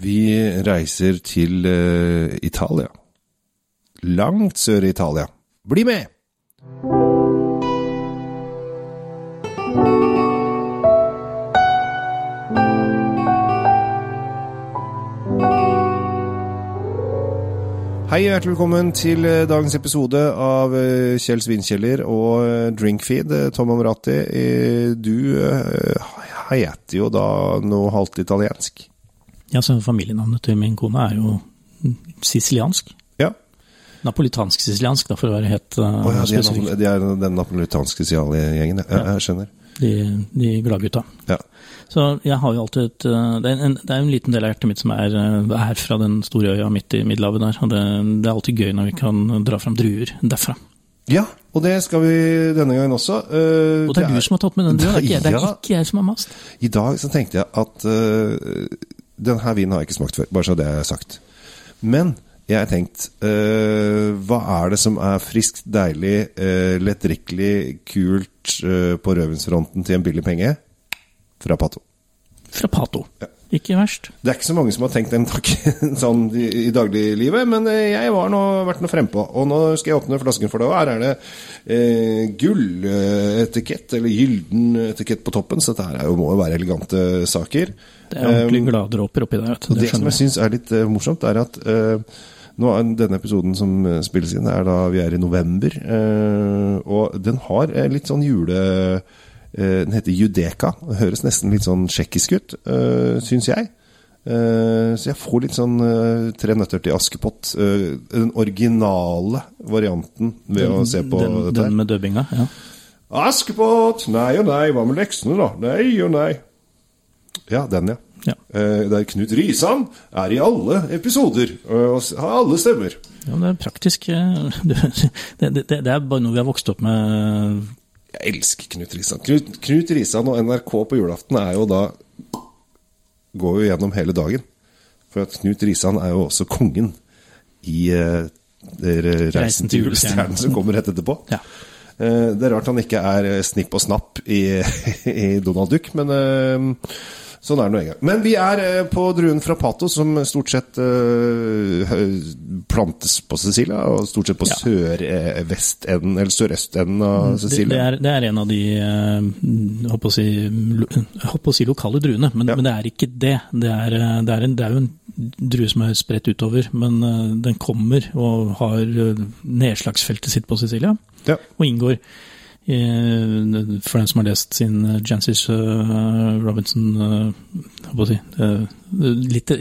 Vi reiser til uh, Italia. Langt sør i Italia. Bli med! Hei og hjertelig velkommen til eh, dagens episode av eh, Kjell Svinkjeller og Drinkfeed. Tom Amrati, du heter jo da noe halvt italiensk. Ja, så familienavnet til min kone er jo siciliansk. Ja. Napolitansk-siciliansk, da, for å være helt uh, oh, ja, de er, spesifikk. nap- de er den napolitanske gjengen, ja. ja. Jeg skjønner. De, de gladgutta. Ja. Så jeg har jo alltid et uh, det, er en, det er en liten del av hjertet mitt som er, uh, er fra den store øya midt i Middelhavet der. Og det, det er alltid gøy når vi kan dra fram druer derfra. ja, og det skal vi denne gangen også. Uh, Og det er du som har tatt med den drua, det er ikke det er Ja. ikke jeg som har mast. I dag så tenkte jeg at uh, denne vinen har jeg ikke smakt før, bare så det er sagt. Men jeg har tenkt øh, Hva er det som er friskt, deilig, øh, lettdrikkelig, kult øh, på rødvinsfronten til en billig penge? Fra Pato. Fra Pato. Ikke verst. Det er ikke så mange som har tenkt den tanken sånn i, i dagliglivet, men eh, jeg har nå, vært noe frempå. Og nå skal jeg åpne flasken for deg, og her er det eh, gulletikett, eller gylden etikett på toppen, så dette her er jo, må jo være elegante saker. Det er ordentlig gladdråper oppi der. Det, Det som jeg syns er litt uh, morsomt, er at uh, nå er denne episoden som spilles inn, er da vi er i november. eh, og den har litt sånn jule... eh, den heter Judeka. Det høres nesten litt sånn tsjekkisk ut, uh, syns jeg. Eh, så jeg får litt sånn eh, Tre nøtter til Askepott. eh, den originale varianten ved å se på den, dette. den med dubbinga, ja. Askepott, nei og nei, hva med leksene, da? Nei og nei. Ja, den, ja. Ja. Eh, Der Knut Risan er i alle episoder eh, og har alle stemmer. Ja, men det er praktisk. eh, Det, det, det er bare noe vi har vokst opp med. Jeg elsker Knut Risan. Knut, Knut Risan og NRK på julaften er jo da Går jo gjennom hele dagen. For at Knut Risan er jo også kongen i eh, dere Reisen til julestjernen som kommer rett etterpå. Ja. Eh, Det er rart han ikke er eh, snipp og snapp i, i Donald Duck, men eh, sånn er det nå engang. Men vi er eh, på druen fra Pato, som stort sett uh, plantes på Sicilia, og stort sett på Ja. sør-vestenden, eller sørøstenden av Det, det, er, det er en av de eh, jeg håper å si, å lokale druene, men, Ja. men det er ikke det. Det er, det, er en, det er jo en drue som er spredt utover, men den kommer og har nedslagsfeltet sitt på Sicilia, Ja. og inngår for den som har lest sin eh, Jancis eh, Robinson eh, si, eh,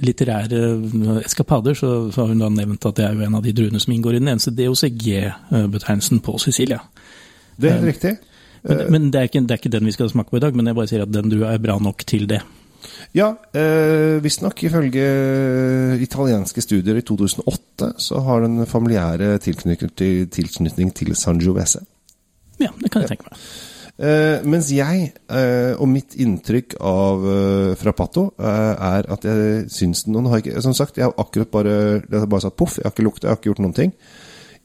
litterære eh, eskapader, så, så har hun da nevnt at det er jo en av de druene som inngår i den eneste DOCG-betegnelsen på Sicilia. Det er helt riktig. Men, men det, er ikke, det er ikke den vi skal smake på i dag, men jeg bare sier at den drua er bra nok til det. Ja, eh, visstnok ifølge italienske studier i 2008 så har den familiære tilknytning til, tilknytning til Sangiovese. Ja, det kan jeg tenke meg. Uh, mens jeg, uh, og mitt inntrykk av uh, eh, er at jeg syns den har ikke, Som sagt, jeg har akkurat bare har bare satt poff, jeg har ikke lukta, jeg har ikke gjort noen ting.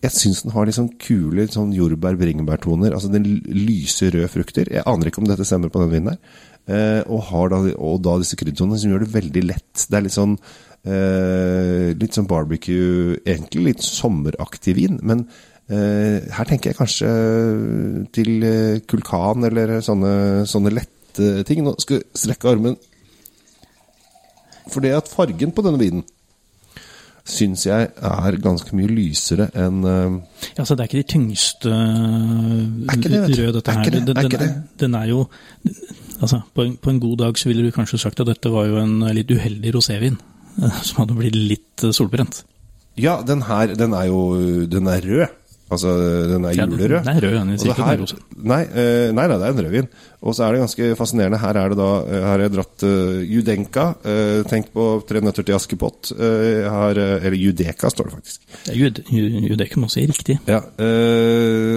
Jeg syns den har sånn kule sånn jordbær-bringebærtoner. Altså den lyse røde frukter. Jeg aner ikke om dette stemmer på den vinen her. Eh, og har da, og da disse kryddertonene som gjør det veldig lett. Det er litt sånn eh, Litt sånn barbecue Egentlig litt sommeraktig vin, men her tenker jeg kanskje til eh, kulkan eller sånne, sånne lette ting. Nå skal jeg strekke armen. For det at fargen på denne vinen syns jeg er ganske mye lysere enn eh, Ja, så det er ikke de tyngste ikke det, røde, dette Er her. det, Den, den, er, den er jo Altså, på en, på en god dag så ville du kanskje sagt at dette var jo en litt uheldig rosévin. eh, Som hadde blitt litt eh, solbrent. Ja, den her, den er jo Den er rød. Altså, den er julerød. den er rød, den sikkert her, er nei, eh, nei, nei, det er en rødvin. Og så er det ganske fascinerende. Her er det da eh, Her har jeg dratt uh, Judenka. Uh, tenk på Tre nøtter til Askepott. Uh, eh, eller Judeka, står det faktisk. Det jo, jo det si riktig. Ja,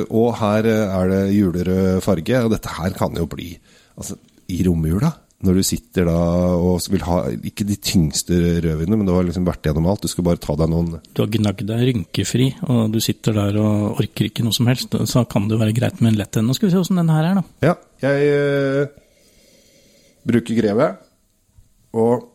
Og her er det julerød farge, og dette her kan jo bli Altså, i romjula, når du sitter da og vil ha ikke de tyngste rødvinene, men du har liksom vært gjennom alt, du skal bare ta deg noen Du har gnagd deg rynkefri, og du sitter der og orker ikke noe som helst. Så kan det jo være greit med en lett en. Nå skal vi se åssen den her er, da. Ja, jeg eh, bruker greve, og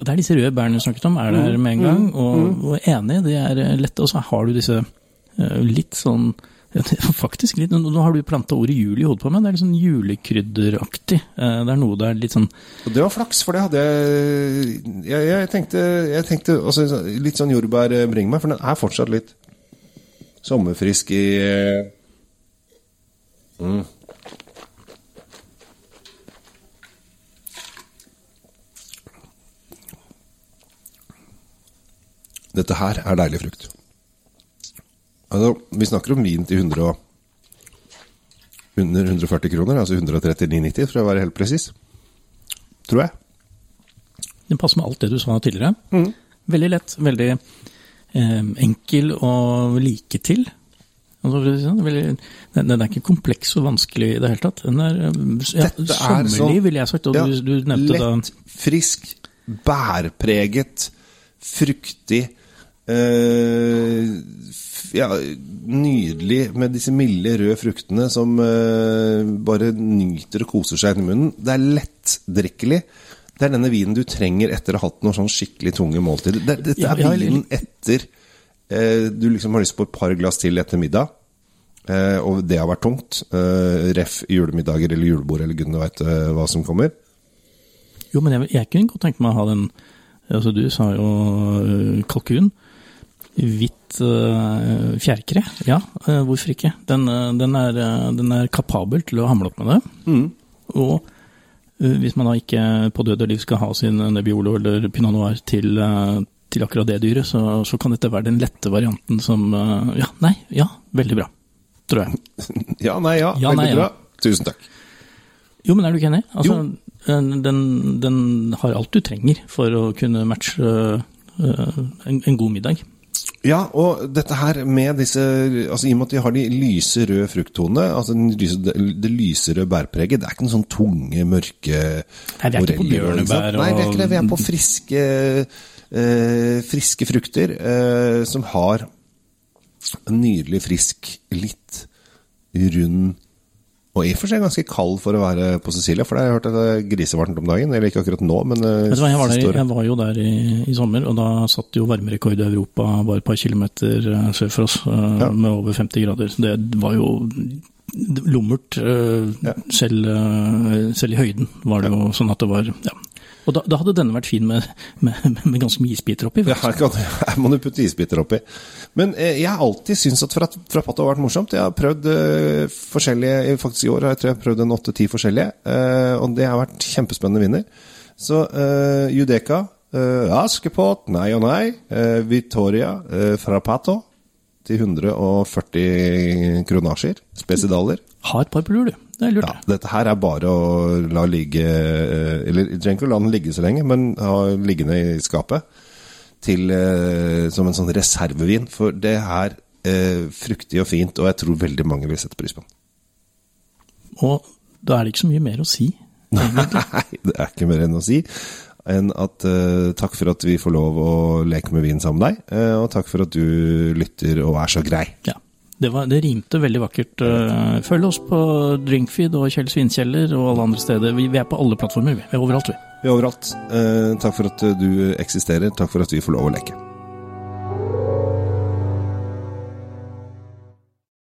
Det er disse røde bærene du snakket om, er der med en gang. Og, og enig, de er lette. Og så har du disse eh, litt sånn ja, det er faktisk litt, Nå har du planta ordet jul i hodet på meg. Det er litt sånn julekrydderaktig. Eh, Det er noe der litt sånn Og det var flaks, for det hadde jeg Jeg, jeg tenkte, jeg tenkte også litt sånn jordbær bringer bring meg, for den er fortsatt litt sommerfrisk i eh, mm. Dette her er deilig frukt. Altså, vi snakker om vin til 100 og under 140 kroner, altså 139,90 for å være helt presis. Tror jeg. Den passer med alt det du sa tidligere. Veldig lett, veldig eh, enkel å like til. Altså, sånn, den, den er ikke kompleks og vanskelig i det hele tatt. Den er eh, ja, er sommerlig, sånn- ville jeg sagt. Og Ja, du, du nevnte da lett, frisk, bærpreget, fruktig ja, Nydelig med disse milde, røde fruktene som eh, bare nyter og koser seg inni munnen. Det er lettdrikkelig. Det er denne vinen du trenger etter å ha hatt noen sånn skikkelig tunge måltider. Dette er vinen etter eh, du liksom har lyst på et par glass til etter middag. Eh, og det har vært tungt. Eh, ref julemiddager eller julebord eller gudene veit eh, hva som kommer. Jo, men jeg, jeg kunne godt tenke meg å ha den altså Du sa jo kalkun. Hvitt uh, fjærkre. Ja, Uh, hvorfor ikke? Den, uh, den, er, den er kapabel til å hamle opp med det. Og øh, hvis man da ikke på død og liv skal ha sin Nebbiolo eller Pinot Noir til, til akkurat det dyret, så, så kan dette være den lette varianten som Ja, nei, ja, veldig bra. Tror jeg. Ja, nei, ja. Ja, veldig nei, ja. bra. Tusen takk. Jo, men er du ikke enig? Altså, den, den har alt du trenger for å kunne matche en, en god middag. Ja, og dette her med disse altså I og med at de har de lyse røde frukttonene, altså lyse, det, det lyserøde bærpreget, det er ikke noen sånn tunge, mørke Nei, vi er ikke på bjørnebær og Nei, vi er ikke det. Vi er på friske, eh, friske frukter eh, som har en nydelig frisk, litt rund og i og for seg ganske kald for å være på Sicilia, for det har jeg hørt at det er grisevarmt om dagen. Eller ikke akkurat nå, men eh, Vet du hva, jeg, var der, jeg var jo der i, i sommer, og da satt jo varmerekord i Europa bare et par kilometer øh, sør for oss, øh, Ja. med over 50 grader. Så det var jo lummert. selv, selv i høyden var det jo sånn at det var ja. Og da, da hadde denne vært fin med, med, med ganske mye isbiter oppi. Ja, her, kan, her må du putte isbiter oppi. Men eh, jeg har alltid syntes at Frappato har vært morsomt. Jeg har prøvd eh, forskjellige Faktisk i år har jeg tror jeg prøvd en åtte-ti forskjellige. eh, og det har vært kjempespennende vinner. Så eh, Judeca, eh, Askepott, nei og nei. eh, Victoria, Frappato til 140 kronasjer. Spesidaler. Ha et par på lur, du. Det er lurt. Ja, dette her er bare å la ligge eh, Eller trenger ikke å la den ligge så lenge, men ha liggende i skapet til, eh, som en sånn reservevin. For det er eh, fruktig og fint, og jeg tror veldig mange vil sette pris på den. Og da er det ikke så mye mer å si. Nei, det er ikke mer enn å si enn at uh, takk for at vi får lov å leke med vin sammen med deg, uh, og takk for at du lytter og er så grei. Ja. Det, var, det rimte veldig vakkert. Eh, Følg oss på Drinkfeed og Kjell Svinkjeller og alle andre steder. Vi, vi er på alle plattformer. Vi er overalt, vi. Vi er overalt. Eh, takk for at du eksisterer. Takk for at vi får lov å leke.